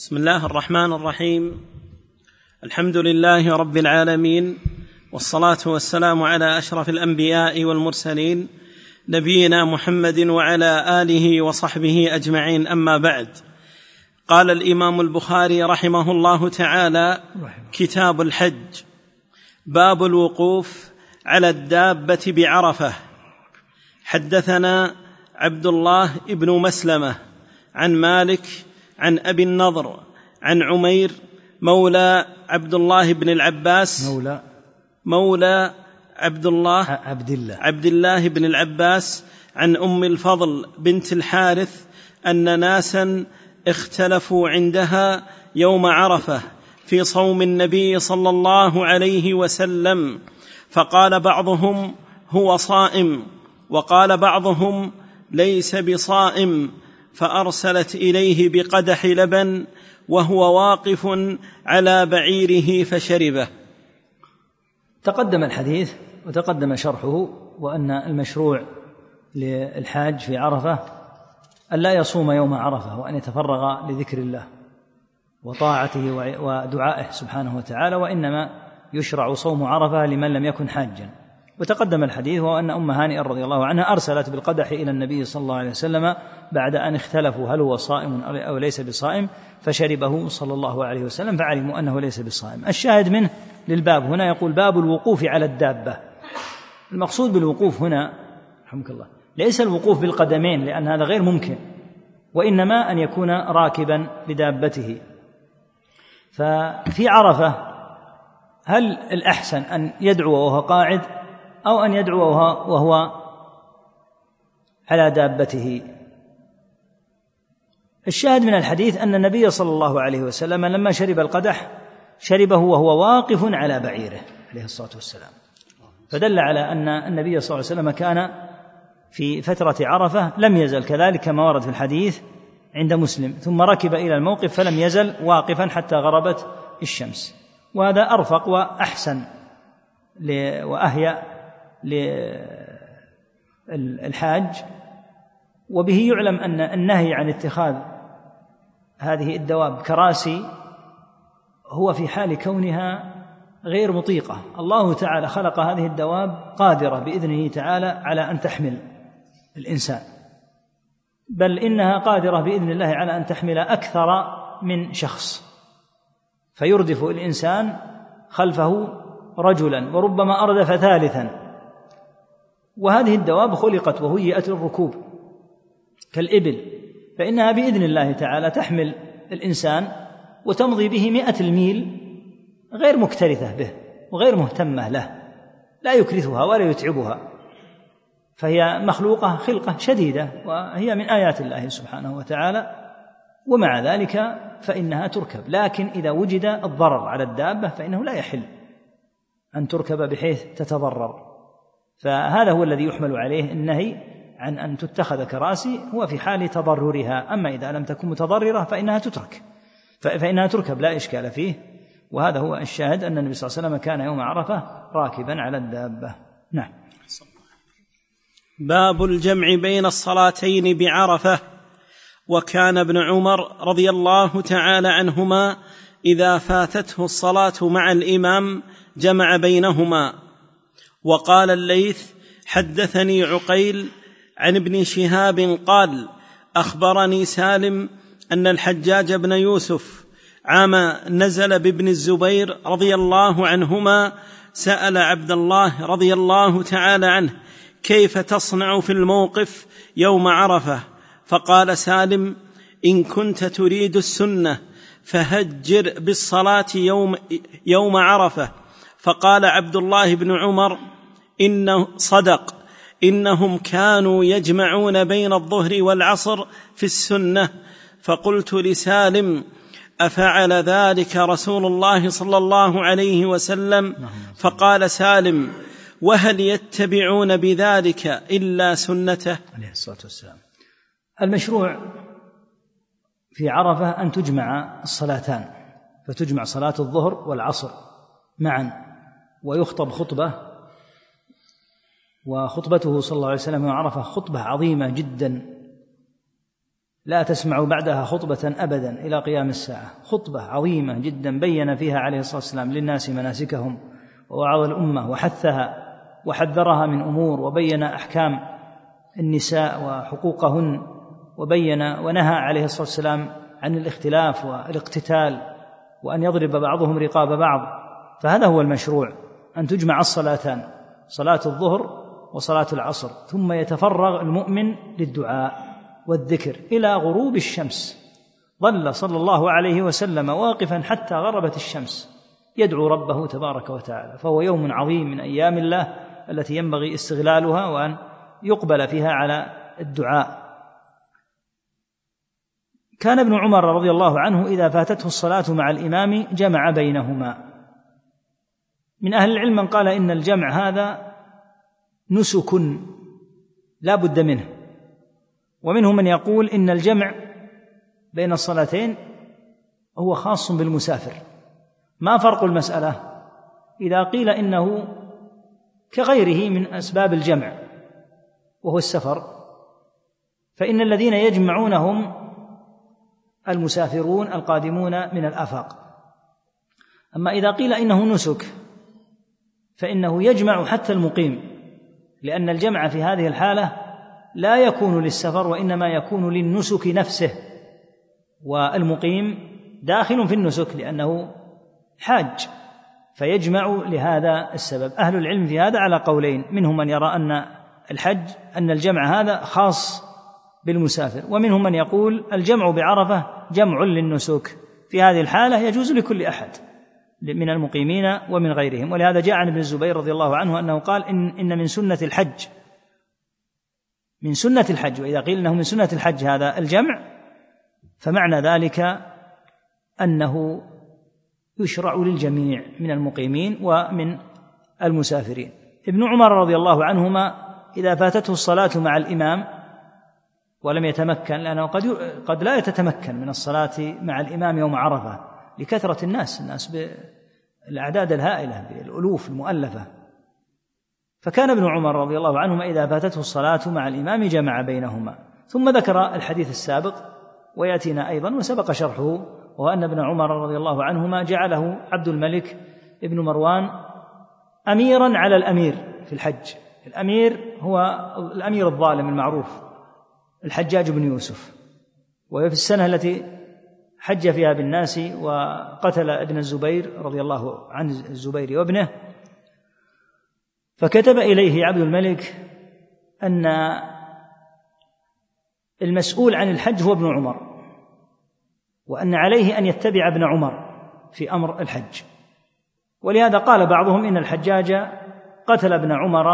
بسم الله الرحمن الرحيم. الحمد لله رب العالمين والصلاة والسلام على أشرف الأنبياء والمرسلين نبينا محمد وعلى آله وصحبه أجمعين. أما بعد قال الإمام البخاري رحمه الله تعالى كتاب الحج باب الوقوف على الدابة بعرفة. حدثنا عبد الله بن مسلمة عن مالك عن أبي النضر عن عمير مولى عبد الله بن العباس. مولى. مولى عبد الله. عبد الله عبد الله بن العباس. عن أم الفضل بنت الحارث أن ناسا اختلفوا عندها يوم عرفة في صوم النبي صلى الله عليه وسلم فقال بعضهم هو صائم وقال بعضهم ليس بصائم فأرسلت إليه بقدح لبن وهو واقف على بعيره فشربه. تقدم الحديث وتقدم شرحه وأن المشروع للحاج في عرفة أن لا يصوم يوم عرفة وأن يتفرغ لذكر الله وطاعته ودعائه سبحانه وتعالى وإنما يشرع صوم عرفة لمن لم يكن حاجا. وتقدم الحديث وهو ان أم هانئ رضي الله عنها أرسلت بالقدح إلى النبي صلى الله عليه وسلم بعد أن اختلفوا هل هو صائم أو ليس بصائم فشربه صلى الله عليه وسلم فعلموا أنه ليس بصائم. الشاهد منه للباب. هنا يقول باب الوقوف على الدابة. المقصود بالوقوف هنا رحمك الله ليس الوقوف بالقدمين لأن هذا غير ممكن وإنما أن يكون راكبا لدابته. ففي عرفة هل الأحسن أن يدعو وهو قاعد أو أن يدعو وهو على دابته؟ الشاهد من الحديث أن النبي صلى الله عليه وسلم لما شرب القدح شربه وهو واقف على بعيره عليه الصلاة والسلام. فدل على أن النبي صلى الله عليه وسلم كان في فترة عرفة لم يزل كذلك كما ورد في الحديث عند مسلم ثم ركب إلى الموقف فلم يزل واقفا حتى غربت الشمس. وهذا أرفق وأحسن وأهيأ للحاج وبه يعلم أن النهي عن اتخاذ هذه الدواب كراسي هو في حال كونها غير مطيقة. الله تعالى خلق هذه الدواب قادرة بإذنه تعالى على أن تحمل الإنسان. بل إنها قادرة بإذن الله على أن تحمل أكثر من شخص. فيردف الإنسان خلفه رجلا وربما أردف ثالثا. وهذه الدواب خلقت وهيئت للركوب كالإبل. فإنها بإذن الله تعالى تحمل الإنسان وتمضي به مئة الميل غير مكترثة به وغير مهتمة له لا يكرثها ولا يتعبها. فهي مخلوقة خلقة شديدة وهي من آيات الله سبحانه وتعالى. ومع ذلك فإنها تركب. لكن إذا وجد الضرر على الدابة فإنه لا يحل أن تركب بحيث تتضرر. فهذا هو الذي يحمل عليه النهي عن أن تتخذ كراسي هو في حال تضررها. أما إذا لم تكن متضررة فإنها تترك. فإنها تركب لا إشكال فيه. وهذا هو الشاهد أن النبي صلى الله عليه وسلم كان يوم عرفة راكبا على الدابة. نعم. باب الجمع بين الصلاتين بعرفة. وكان ابن عمر رضي الله تعالى عنهما إذا فاتته الصلاة مع الإمام جمع بينهما. وقال الليث حدثني عقيل عن ابن شهاب قال أخبرني سالم أن الحجاج بن يوسف عام نزل بابن الزبير رضي الله عنهما سأل عبد الله رضي الله تعالى عنه كيف تصنع في الموقف يوم عرفة؟ فقال سالم إن كنت تريد السنة فهجر بالصلاة يوم يوم عرفة. فقال عبد الله بن عمر إنه صدق. إنهم كانوا يجمعون بين الظهر والعصر في السنة. فقلت لسالم أفعل ذلك رسول الله صلى الله عليه وسلم؟ فقال سالم وهل يتبعون بذلك إلا سنته؟ عليه الصلاة والسلام. المشروع في عرفة أن تجمع الصلاتان فتجمع صلاة الظهر والعصر معا ويخطب خطبة وخطبته صلى الله عليه وسلم عرفه خطبة عظيمة جدا. لا تسمع بعدها خطبة أبدا إلى قيام الساعة. خطبة عظيمة جدا بين فيها عليه الصلاة والسلام للناس مناسكهم ووعظ الأمة وحثها وحذرها من أمور وبين أحكام النساء وحقوقهن وبين ونهى عليه الصلاة والسلام عن الاختلاف والاقتتال وأن يضرب بعضهم رقاب بعض. فهذا هو المشروع أن تجمع الصلاتان صلاة الظهر وصلاة العصر ثم يتفرغ المؤمن للدعاء والذكر إلى غروب الشمس. ظل صلى الله عليه وسلم واقفا حتى غربت الشمس. يدعو ربه تبارك وتعالى فهو يوم عظيم من أيام الله التي ينبغي استغلالها وأن يقبل فيها على الدعاء. كان ابن عمر رضي الله عنه إذا فاتته الصلاة مع الإمام جمع بينهما. من أهل العلم من قال إن الجمع هذا نسك لا بد منه. ومنهم من يقول إن الجمع بين الصلاتين هو خاص بالمسافر. ما فرق المسألة؟ إذا قيل إنه كغيره من أسباب الجمع وهو السفر فإن الذين يجمعونهم المسافرون القادمون من الآفاق. أما إذا قيل إنه نسك فإنه يجمع حتى المقيم. لأن الجمع في هذه الحالة لا يكون للسفر وإنما يكون للنسك نفسه والمقيم داخل في النسك لأنه حاج فيجمع لهذا السبب. أهل العلم في هذا على قولين منهم من يرى أن الحج أن الجمع هذا خاص بالمسافر ومنهم من يقول الجمع بعرفة جمع للنسك. في هذه الحالة يجوز لكل أحد. من المقيمين ومن غيرهم. ولهذا جاء عن ابن الزبير رضي الله عنه أنه قال إن, إن من سنة الحج. من سنة الحج. وإذا قيل أنه من سنة الحج هذا الجمع فمعنى ذلك أنه يشرع للجميع من المقيمين ومن المسافرين. ابن عمر رضي الله عنهما إذا فاتته الصلاة مع الإمام ولم يتمكن لأنه قد قد لا يتتمكن من الصلاة مع الإمام يوم عرفة. لكثرة الناس الناس بالأعداد الهائلة بالألوف المؤلفة. فكان ابن عمر رضي الله عنهما إذا فاتته الصلاة مع الإمام جمع بينهما. ثم ذكر الحديث السابق ويأتينا أيضا وسبق شرحه وهو أن ابن عمر رضي الله عنهما جعله عبد الملك ابن مروان أميرا على الأمير في الحج. الأمير هو الأمير الظالم المعروف الحجاج بن يوسف. وهي في السنة التي حج فيها بالناس وقتل ابن الزبير رضي الله عن الزبير وابنه. فكتب إليه عبد الملك أن المسؤول عن الحج هو ابن عمر وأن عليه أن يتبع ابن عمر في أمر الحج. ولهذا قال بعضهم إن الحجاج قتل ابن عمر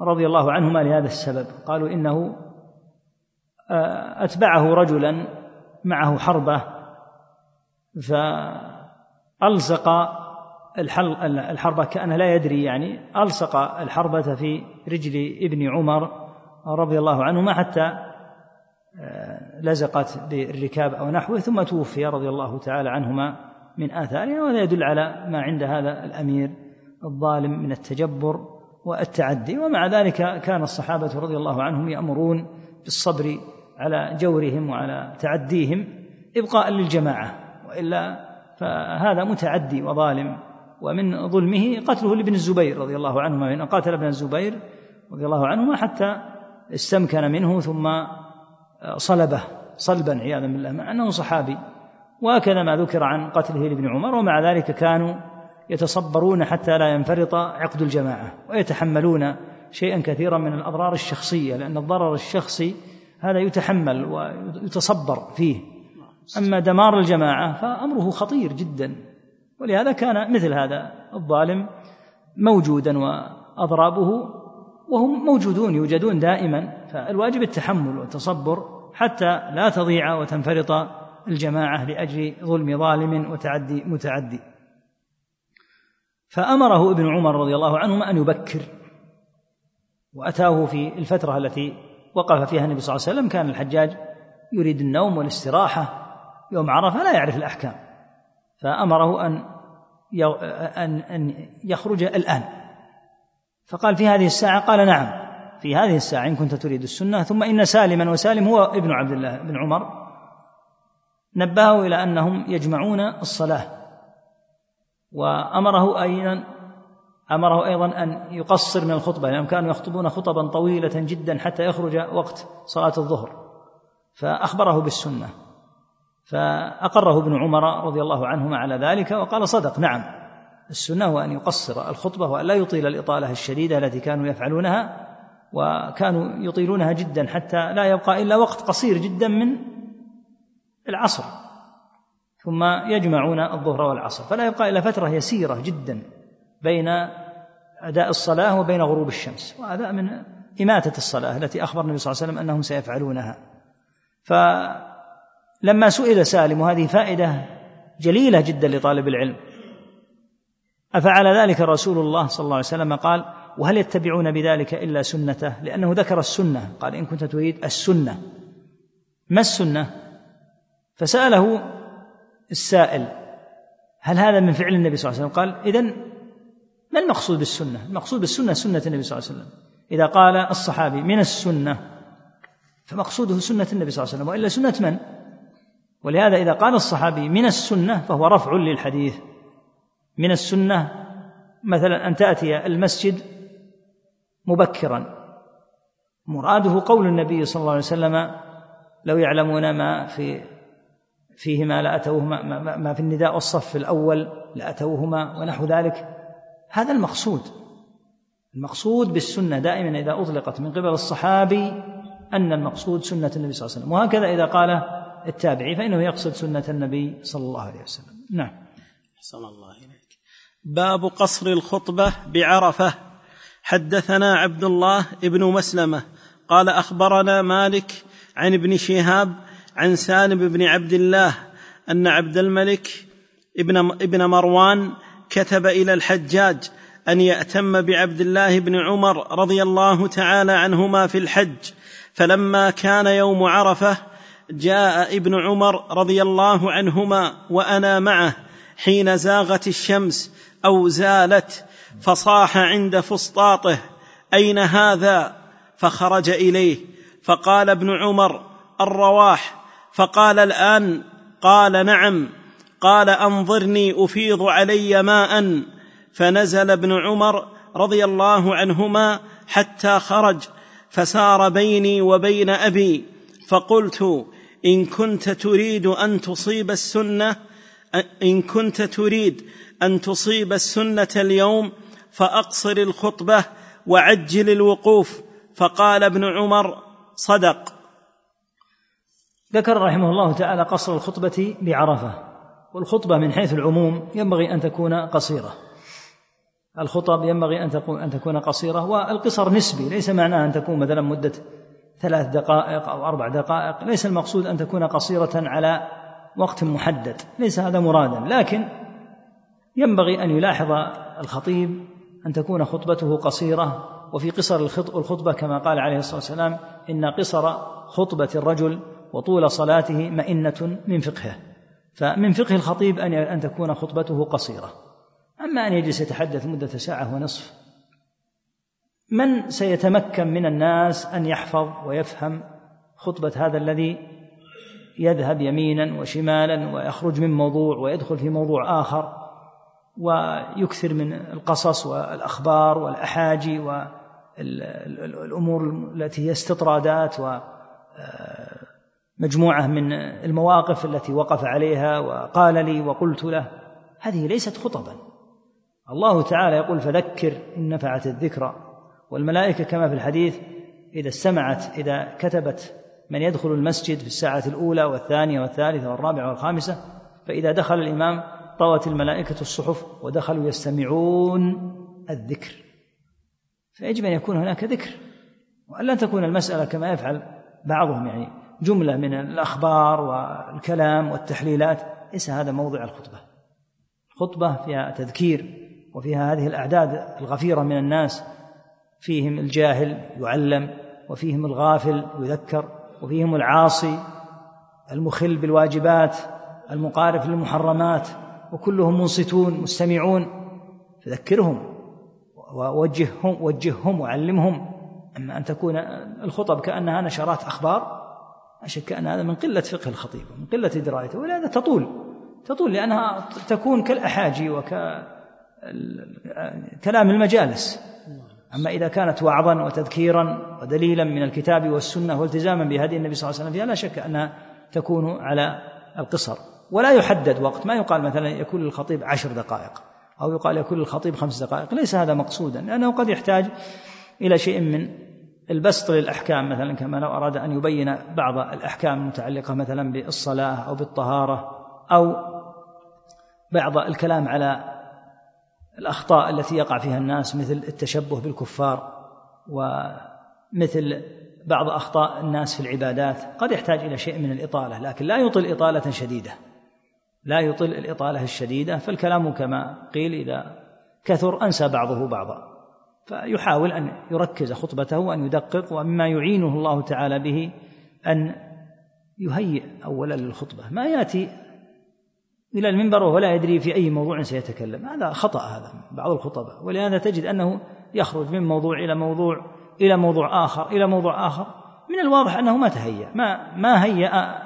رضي الله عنهما لهذا السبب. قالوا إنه آه، أتبعه رجلا معه حربة فألصق الحربة كأنه لا يدري يعني ألصق الحربة في رجل ابن عمر رضي الله عنهما حتى آه، لزقت بالركاب أو نحوه ثم توفي رضي الله تعالى عنهما من آثارها وهذا يدل على ما عند هذا الأمير الظالم من التجبر والتعدي. ومع ذلك كان الصحابة رضي الله عنهم يأمرون بالصبر على جورهم وعلى تعديهم إبقاء للجماعة. وإلا فهذا متعدي وظالم. ومن ظلمه قتله لابن الزبير رضي الله عنهما إن قاتل ابن الزبير رضي الله عنهما حتى استمكن منه ثم صلبه صلبا عياذا بالله مع أنه صحابي. وهكذا ما ذكر عن قتله لابن عمر ومع ذلك كانوا يتصبرون حتى لا ينفرط عقد الجماعة ويتحملون شيئا كثيرا من الأضرار الشخصية لأن الضرر الشخصي هذا يتحمل ويتصبر فيه. أما دمار الجماعة فأمره خطير جدا ولهذا كان مثل هذا الظالم موجودا وأضرابه وهم موجودون يوجدون دائما فالواجب التحمل والتصبر حتى لا تضيع وتنفرط الجماعة لأجل ظلم ظالم وتعدي متعدي. فأمره ابن عمر رضي الله عنهما أن يبكر وأتاه في الفترة التي وقف فيها النبي صلى الله عليه وسلم كان الحجاج يريد النوم والاستراحة يوم عرفة لا يعرف الأحكام. فأمره أن أن أن يخرج الآن. فقال في هذه الساعة قال نعم في هذه الساعة إن كنت تريد السنة. ثم إن سالما وسالم هو ابن عبد الله بن عمر نبهه إلى أنهم يجمعون الصلاة. وأمره أيضا أمره أيضا أن يقصر من الخطبة لأنهم كانوا يخطبون خطبا طويلة جدا حتى يخرج وقت صلاة الظهر. فأخبره بالسنة. فأقره ابن عمر رضي الله عنهما على ذلك وقال صدق نعم السنة هو أن يقصر الخطبة وأن لا يطيل الإطالة الشديدة التي كانوا يفعلونها وكانوا يطيلونها جدا حتى لا يبقى إلا وقت قصير جدا من العصر ثم يجمعون الظهر والعصر فلا يبقى إلا فترة يسيرة جدا بين أداء الصلاة وبين غروب الشمس وهذا من إماتة الصلاة التي أخبر النبي صلى الله عليه وسلم أنهم سيفعلونها. فلما سئل سالم وهذه فائدة جليلة جدا لطالب العلم. أفعل ذلك رسول الله صلى الله عليه وسلم؟ قال وهل يتبعون بذلك إلا سنته؟ لأنه ذكر السنة. قال إن كنت تريد السنة. ما السنة؟ فسأله السائل هل هذا من فعل النبي صلى الله عليه وسلم؟ قال إذن ما المقصود بالسنة؟ المقصود بالسنة سنة النبي صلى الله عليه وسلم. إذا قال الصحابي من السنة؟ فمقصوده سنة النبي صلى الله عليه وسلم. وإلا سنة من؟ ولهذا إذا قال الصحابي من السنة فهو رفع للحديث. من السنة مثلا أن تأتي المسجد مبكرا. مراده قول النبي صلى الله عليه وسلم لو يعلمون ما في فيهما لأتوهما ما, ما في النداء والصف الأول لأتوهما ونحو ذلك. هذا المقصود. المقصود بالسنة دائما إذا أطلقت من قبل الصحابي أن المقصود سنة النبي صلى الله عليه وسلم. وهكذا إذا قال التابعي فإنه يقصد سنة النبي صلى الله عليه وسلم. نعم. أحسن الله إليك. باب قصر الخطبة بعرفة. حدثنا عبد الله بن مسلمة قال أخبرنا مالك عن ابن شهاب عن سالم بن عبد الله أن عبد الملك ابن ابن مروان كتب إلى الحجاج أن يأتم بعبد الله بن عمر رضي الله تعالى عنهما في الحج. فلما كان يوم عرفة جاء ابن عمر رضي الله عنهما وأنا معه حين زاغت الشمس أو زالت فصاح عند فسطاطه أين هذا؟ فخرج إليه فقال ابن عمر الرواح. فقال الآن؟ قال نعم. قال أنظرني أفيض علي ماء. فنزل ابن عمر رضي الله عنهما حتى خرج فسار بيني وبين أبي فقلت إن كنت تريد أن تصيب السنة إن كنت تريد أن تصيب السنة اليوم فأقصر الخطبة وعجل الوقوف. فقال ابن عمر صدق. ذكر رحمه الله تعالى قصر الخطبة بعرفة والخطبة من حيث العموم ينبغي أن تكون قصيرة. الخطب ينبغي أن أن تكون قصيرة والقصر نسبي ليس معناه أن تكون مثلا مدة ثلاث دقائق أو أربع دقائق. ليس المقصود أن تكون قصيرة على وقت محدد. ليس هذا مرادا. لكن ينبغي أن يلاحظ الخطيب أن تكون خطبته قصيرة. وفي قصر الخطبة كما قال عليه الصلاة والسلام إن قصر خطبة الرجل وطول صلاته مئنة من فقهه. فمن فقه الخطيب أن أن تكون خطبته قصيرة. أما أن يجلس يتحدث مدة ساعة ونصف من سيتمكن من الناس أن يحفظ ويفهم خطبة هذا الذي يذهب يمينا وشمالا ويخرج من موضوع ويدخل في موضوع آخر ويكثر من القصص والأخبار والأحاجي والأمور التي هي استطرادات و مجموعة من المواقف التي وقف عليها وقال لي وقلت له. هذه ليست خطبا. الله تعالى يقول فذكر إن نفعت الذكرى. والملائكة كما في الحديث إذا استمعت إذا كتبت من يدخل المسجد في الساعة الأولى والثانية والثالثة والرابعة والخامسة فإذا دخل الإمام طوت الملائكة الصحف ودخلوا يستمعون الذكر. فيجب أن يكون هناك ذكر وأن تكون المسألة كما يفعل بعضهم يعني جملة من الأخبار والكلام والتحليلات. ليس هذا موضع الخطبة. الخطبة فيها تذكير وفيها هذه الأعداد الغفيرة من الناس فيهم الجاهل يعلم وفيهم الغافل يذكر وفيهم العاصي المخل بالواجبات المقارف للمحرمات وكلهم منصتون مستمعون. فذكرهم ووجههم وجههم وعلمهم. أما أن تكون الخطب كأنها نشرات أخبار لا شك أن هذا من قلة فقه الخطيب ومن قلة درايته. ولهذا تطول تطول لأنها تكون كالأحاجي وك كلام المجالس. أما إذا كانت وعظا وتذكيرا ودليلا من الكتاب والسنة والتزاما بهدي النبي صلى الله عليه وسلم فيها لا شك أنها تكون على القصر. ولا يحدد وقت. ما يقال مثلا يكون للخطيب عشر دقائق أو يقال يكون للخطيب خمس دقائق. ليس هذا مقصودا لأنه قد يحتاج إلى شيء من البسط للأحكام. مثلا كما لو أراد أن يبين بعض الأحكام المتعلقة مثلا بالصلاة أو بالطهارة أو بعض الكلام على الأخطاء التي يقع فيها الناس مثل التشبه بالكفار ومثل بعض أخطاء الناس في العبادات. قد يحتاج إلى شيء من الإطالة لكن لا يطل إطالة شديدة. لا يطل الإطالة الشديدة فالكلام كما قيل إذا كثر أنسى بعضه بعضا. فيحاول أن يركز خطبته وأن يدقق ومما يعينه الله تعالى به أن يهيئ أولا للخطبة. ما يأتي إلى المنبر وهو لا يدري في أي موضوع سيتكلم. هذا خطأ هذا بعض الخطباء ولهذا تجد أنه يخرج من موضوع إلى موضوع إلى موضوع آخر إلى موضوع آخر. من الواضح أنه ما تهيأ ما ما هيأ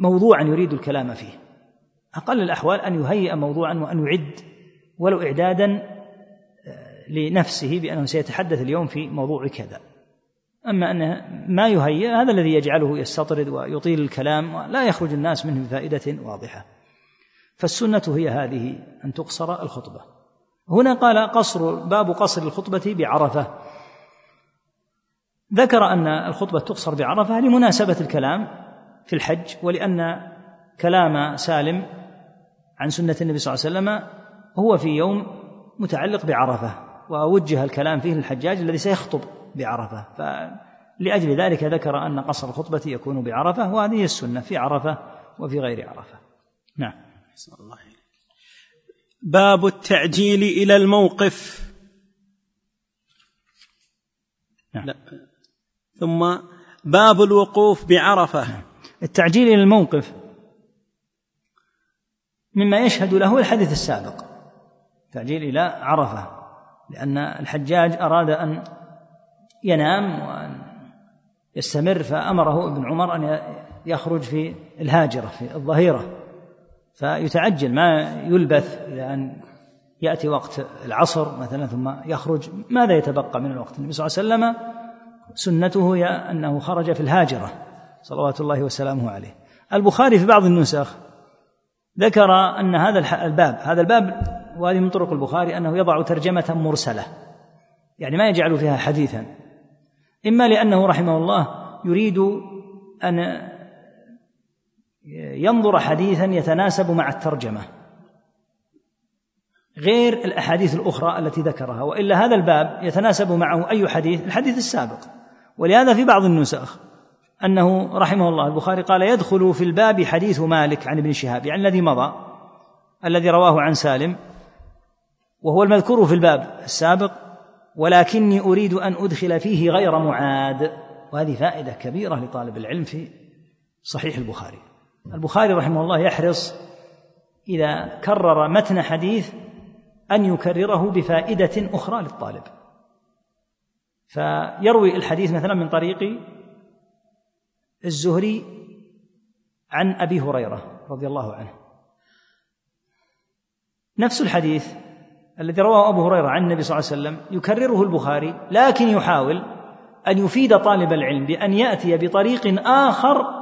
موضوعا يريد الكلام فيه. أقل الأحوال أن يهيئ موضوعا وأن يعد ولو إعدادا آه، لنفسه بأنه سيتحدث اليوم في موضوع كذا. أما أنه ما يهيئ هذا الذي يجعله يستطرد ويطيل الكلام لا يخرج الناس منه بفائدة واضحة. فالسنة هي هذه أن تقصر الخطبة. هنا قال قصر باب قصر الخطبة بعرفة. ذكر أن الخطبة تقصر بعرفة لمناسبة الكلام في الحج ولأن كلام سالم عن سنة النبي صلى الله عليه وسلم هو في يوم متعلق بعرفة ووجه الكلام فيه للحجاج الذي سيخطب بعرفة. فلأجل ذلك ذكر أن قصر الخطبة يكون بعرفة وهذه السنة في عرفة وفي غير عرفة. نعم. الله باب التعجيل إلى الموقف نعم. لا. ثم باب الوقوف بعرفة نعم. التعجيل إلى الموقف مما يشهد له الحديث السابق تعجيل إلى عرفة لأن الحجاج أراد أن ينام وأن يستمر فأمره ابن عمر أن يخرج في الهاجرة في الظهيرة فيتعجل ما يلبث إلى أن يأتي وقت العصر مثلا ثم يخرج. ماذا يتبقى من الوقت؟ النبي صلى الله عليه وسلم سنته هي أنه خرج في الهاجرة صلوات الله وسلامه عليه. البخاري في بعض النسخ ذكر أن هذا الباب هذا الباب وهذه من طرق البخاري أنه يضع ترجمة مرسلة يعني ما يجعل فيها حديثا. إما لأنه رحمه الله يريد أن ينظر حديثا يتناسب مع الترجمة. غير الأحاديث الأخرى التي ذكرها وإلا هذا الباب يتناسب معه أي حديث الحديث السابق. ولهذا في بعض النسخ أنه رحمه الله البخاري قال يدخل في الباب حديث مالك عن ابن شهاب يعني الذي مضى الذي رواه عن سالم وهو المذكور في الباب السابق ولكني أريد أن أدخل فيه غير معاد. وهذه فائدة كبيرة لطالب العلم في صحيح البخاري. البخاري رحمه الله يحرص إذا كرر متن حديث أن يكرره بفائدة أخرى للطالب. فيروي الحديث مثلا من طريق الزهري عن أبي هريرة رضي الله عنه. نفس الحديث الذي رواه أبو هريرة عن النبي صلى الله عليه وسلم يكرره البخاري لكن يحاول أن يفيد طالب العلم بأن يأتي بطريق آخر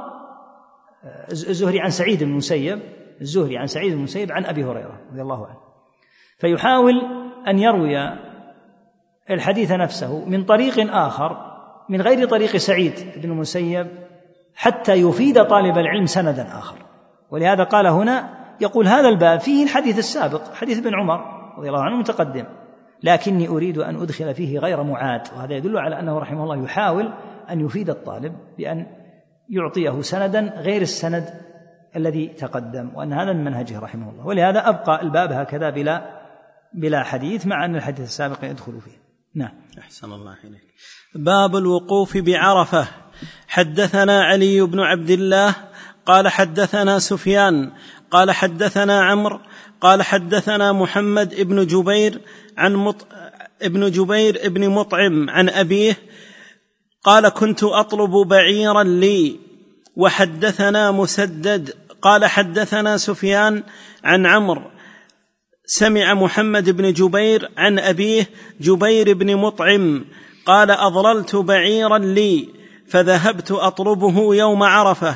الزهري عن سعيد بن المسيب الزهري عن سعيد بن المسيب عن أبي هريرة رضي الله عنه. فيحاول أن يروي الحديث نفسه من طريق آخر من غير طريق سعيد بن المسيب حتى يفيد طالب العلم سندا آخر. ولهذا قال هنا يقول هذا الباب فيه الحديث السابق حديث ابن عمر رضي الله عنه متقدم. لكني أريد أن أدخل فيه غير معاد وهذا يدل على أنه رحمه الله يحاول أن يفيد الطالب بأن يعطيه سندا غير السند الذي تقدم وأن هذا من منهجه رحمه الله. ولهذا أبقى الباب هكذا بلا بلا حديث مع أن الحديث السابق يدخل فيه. نعم. أحسن الله إليك. باب الوقوف بعرفة. حدثنا علي بن عبد الله قال حدثنا سفيان قال حدثنا عمرو قال حدثنا محمد بن جبير عن مط... ابن جبير بن مطعم عن أبيه قال كنت أطلب بعيرا لي وحدثنا مسدد. قال حدثنا سفيان عن عمرو. سمع محمد بن جبير عن أبيه جبير بن مطعم. قال اضللت بعيرا لي فذهبت أطلبه يوم عرفة.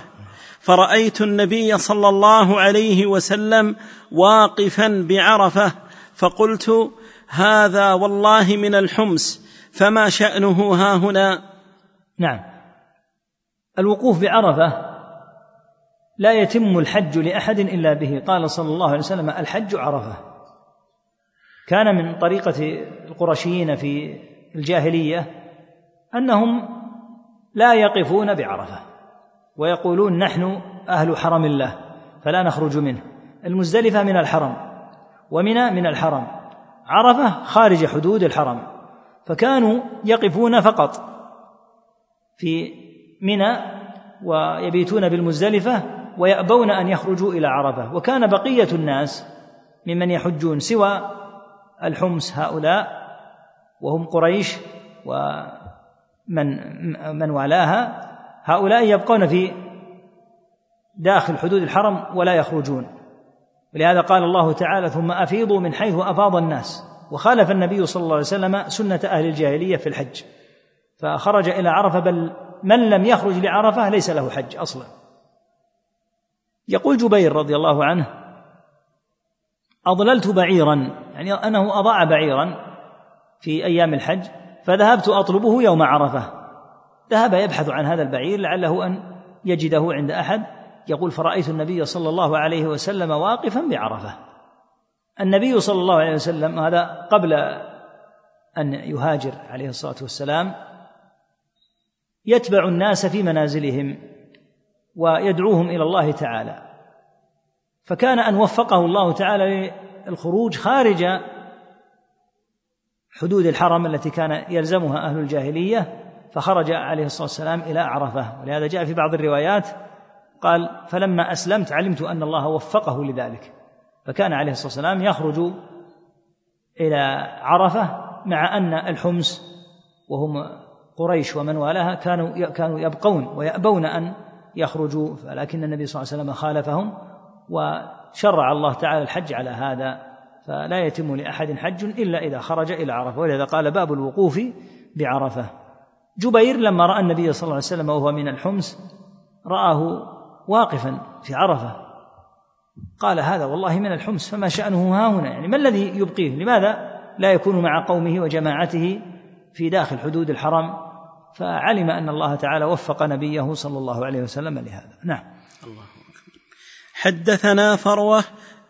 فرأيت النبي صلى الله عليه وسلم واقفا بعرفة. فقلت هذا والله من الحمس فما شأنه ها هنا؟ نعم. الوقوف بعرفة لا يتم الحج لأحد إلا به. قال صلى الله عليه وسلم الحج عرفة. كان من طريقة القرشيين في الجاهلية أنهم لا يقفون بعرفة ويقولون نحن أهل حرم الله فلا نخرج منه. المزدلفة من الحرم ومنى من الحرم. عرفة خارج حدود الحرم فكانوا يقفون فقط. في منى ويبيتون بالمزدلفة ويأبون أن يخرجوا إلى عرفة. وكان بقية الناس ممن يحجون سوى الحمص هؤلاء وهم قريش ومن من والاها. هؤلاء يبقون في داخل حدود الحرم ولا يخرجون. ولهذا قال الله تعالى ثم أفيضوا من حيث أفاض الناس وخالف النبي صلى الله عليه وسلم سنة أهل الجاهلية في الحج. فخرج إلى عرفة بل من لم يخرج لعرفة ليس له حج أصلا. يقول جبير رضي الله عنه أضللت بعيرا يعني أنه أضاع بعيرا في أيام الحج فذهبت أطلبه يوم عرفة. ذهب يبحث عن هذا البعير لعله أن يجده عند أحد. يقول فرأيت النبي صلى الله عليه وسلم واقفا بعرفة. النبي صلى الله عليه وسلم هذا قبل أن يهاجر عليه الصلاة والسلام يتبع الناس في منازلهم ويدعوهم إلى الله تعالى. فكان أن وفقه الله تعالى للخروج خارج حدود الحرم التي كان يلزمها أهل الجاهلية فخرج عليه الصلاة والسلام إلى عرفة. ولهذا جاء في بعض الروايات قال فلما أسلمت علمت أن الله وفقه لذلك. فكان عليه الصلاة والسلام يخرج إلى عرفة مع أن الحمص وهم قريش ومن والاها كانوا كانوا يبقون ويأبون أن يخرجوا لكن النبي صلى الله عليه وسلم خالفهم وشرع الله تعالى الحج على هذا فلا يتم لأحد حج إلا إذا خرج إلى عرفة. ولذا قال باب الوقوف بعرفة. جبير لما رأى النبي صلى الله عليه وسلم وهو من الحمص رآه واقفا في عرفة. قال هذا والله من الحمص فما شأنه ها هنا؟ يعني ما الذي يبقيه؟ لماذا لا يكون مع قومه وجماعته في داخل حدود الحرم فعلم أن الله تعالى وفق نبيه صلى الله عليه وسلم لهذا. نعم. الله حدثنا فروة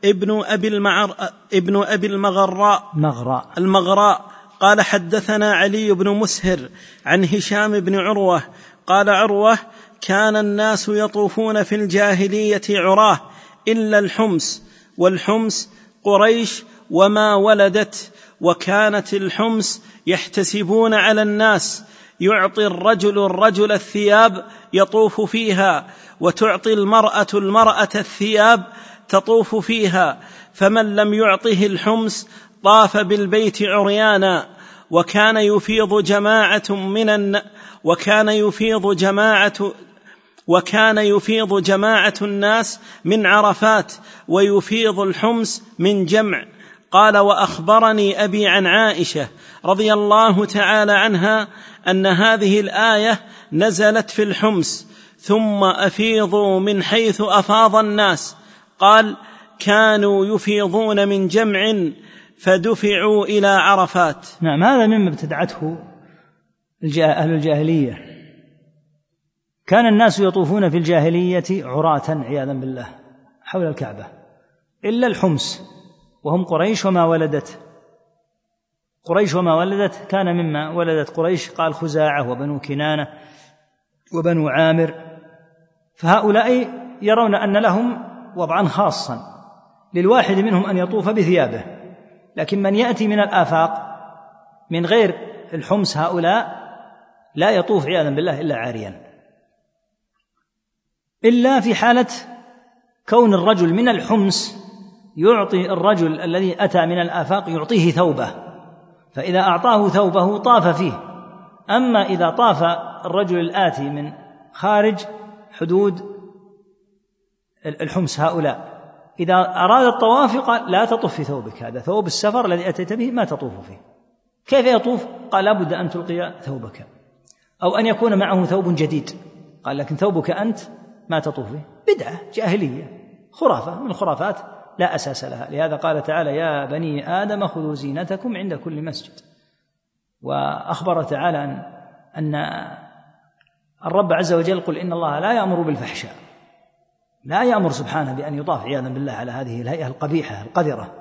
ابن أبي المعر ابن أبي المغراء. مغراء. المغراء. قال حدثنا علي بن مسهر عن هشام بن عروة. قال عروة كان الناس يطوفون في الجاهلية عراة إلا الحمس والحمس قريش وما ولدت وكانت الحمس يحتسبون على الناس يعطي الرجل الرجل الثياب يطوف فيها وتعطي المرأة المرأة الثياب تطوف فيها فمن لم يعطه الحمس طاف بالبيت عريانا وكان يفيض جماعة من الن... وكان يفيض جماعة وكان يفيض جماعة الناس من عرفات ويفيض الحمس من جمع قال وأخبرني أبي عن عائشة رضي الله تعالى عنها أن هذه الآية نزلت في الحمس ثم أفيضوا من حيث أفاض الناس. قال كانوا يفيضون من جمع فدفعوا إلى عرفات. نعم هذا مما ابتدعته أهل الجاهلية. كان الناس يطوفون في الجاهلية عراة عياذا بالله حول الكعبة إلا الحمس وهم قريش وما ولدت. قريش وما ولدت كان مما ولدت قريش قال خزاعة وبنو كنانة وبنو عامر. فهؤلاء يرون أن لهم وضعا خاصا للواحد منهم أن يطوف بثيابه. لكن من يأتي من الآفاق من غير الحمص هؤلاء لا يطوف عياذا بالله إلا عاريا. إلا في حالة كون الرجل من الحمص يعطي الرجل الذي أتى من الآفاق يعطيه ثوبه فإذا أعطاه ثوبه طاف فيه. أما إذا طاف الرجل الآتي من خارج حدود الحمص هؤلاء. إذا أراد الطواف قال لا تطف في ثوبك هذا ثوب السفر الذي أتيت به ما تطوف فيه. كيف يطوف؟ قال لابد أن تلقي ثوبك أو أن يكون معه ثوب جديد. قال لكن ثوبك أنت ما تطوف به بدعة جاهلية خرافة من الخرافات. لا أساس لها. لهذا قال تعالى يا بني آدم خذوا زينتكم عند كل مسجد. وأخبر تعالى أن أن الرب عز وجل قل إن الله لا يأمر بالفحشاء. لا يأمر سبحانه بأن يطاف عياذا بالله على هذه الهيئة القبيحة القذرة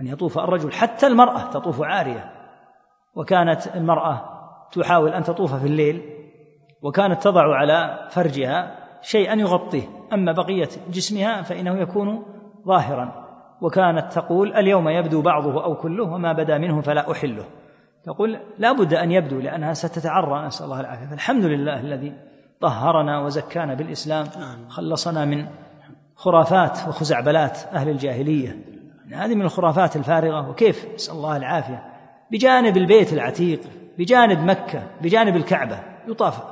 أن يطوف الرجل حتى المرأة تطوف عارية. وكانت المرأة تحاول أن تطوف في الليل وكانت تضع على فرجها شيئا يغطيه. أما بقية جسمها فإنه يكون ظاهرا. وكانت تقول اليوم يبدو بعضه أو كله وما بدا منه فلا أحله. تقول لا بد أن يبدو لأنها ستتعرى نسأل الله العافية. فالحمد لله الذي طهرنا وزكانا بالإسلام خلصنا من خرافات وخزعبلات أهل الجاهلية. هذه من الخرافات الفارغة. وكيف؟ نسأل الله العافية. بجانب البيت العتيق بجانب مكة بجانب الكعبة يطاف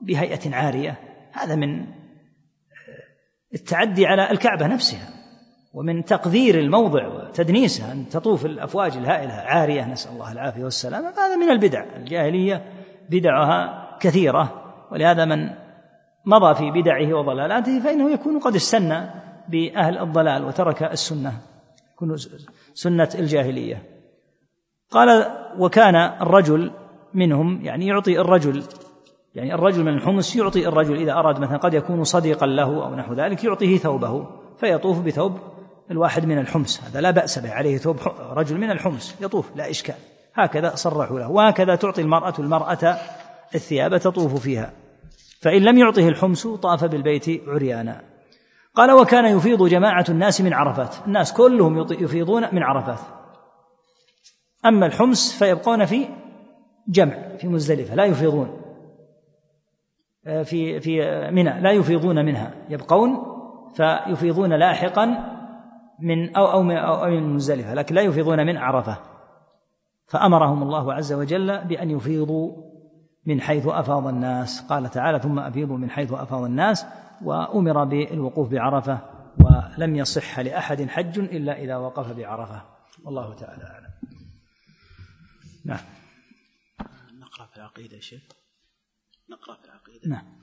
بهيئة عارية. هذا من التعدي على الكعبة نفسها. ومن تقدير الموضع وتدنيسها أن تطوف الأفواج الهائلة عارية نسأل الله العافية والسلامة هذا من البدع. الجاهلية بدعها كثيرة ولهذا من مضى في بدعه وضلالاته فإنه يكون قد استنى بأهل الضلال وترك السنة يكون سنة الجاهلية. قال وكان الرجل منهم يعني يعطي الرجل يعني الرجل من الحمص يعطي الرجل إذا أراد مثلا قد يكون صديقا له أو نحو ذلك يعطيه ثوبه فيطوف بثوب الواحد من الحمص هذا لا بأس به عليه ثوب رجل من الحمص يطوف لا إشكال. هكذا صرحوا له. وهكذا تعطي المرأة المرأة الثياب تطوف فيها. فإن لم يعطه الحمص طاف بالبيت عريانا. قال وكان يفيض جماعة الناس من عرفات. الناس كلهم يفيضون من عرفات. أما الحمص فيبقون في جمع في مزدلفة لا يفيضون. آه، في في منى لا يفيضون منها. يبقون فيفيضون لاحقا من أو أو من, أو من مزدلفة لكن لا يفيضون من عرفة. فأمرهم الله عز وجل بأن يفيضوا من حيث أفاض الناس. قال تعالى ثم أفيضوا من حيث أفاض الناس وأمر بالوقوف بعرفة ولم يصح لأحد حج إلا إذا وقف بعرفة. والله تعالى أعلم. نعم. نقرأ في العقيدة شيخ. نقرأ في العقيدة. نعم.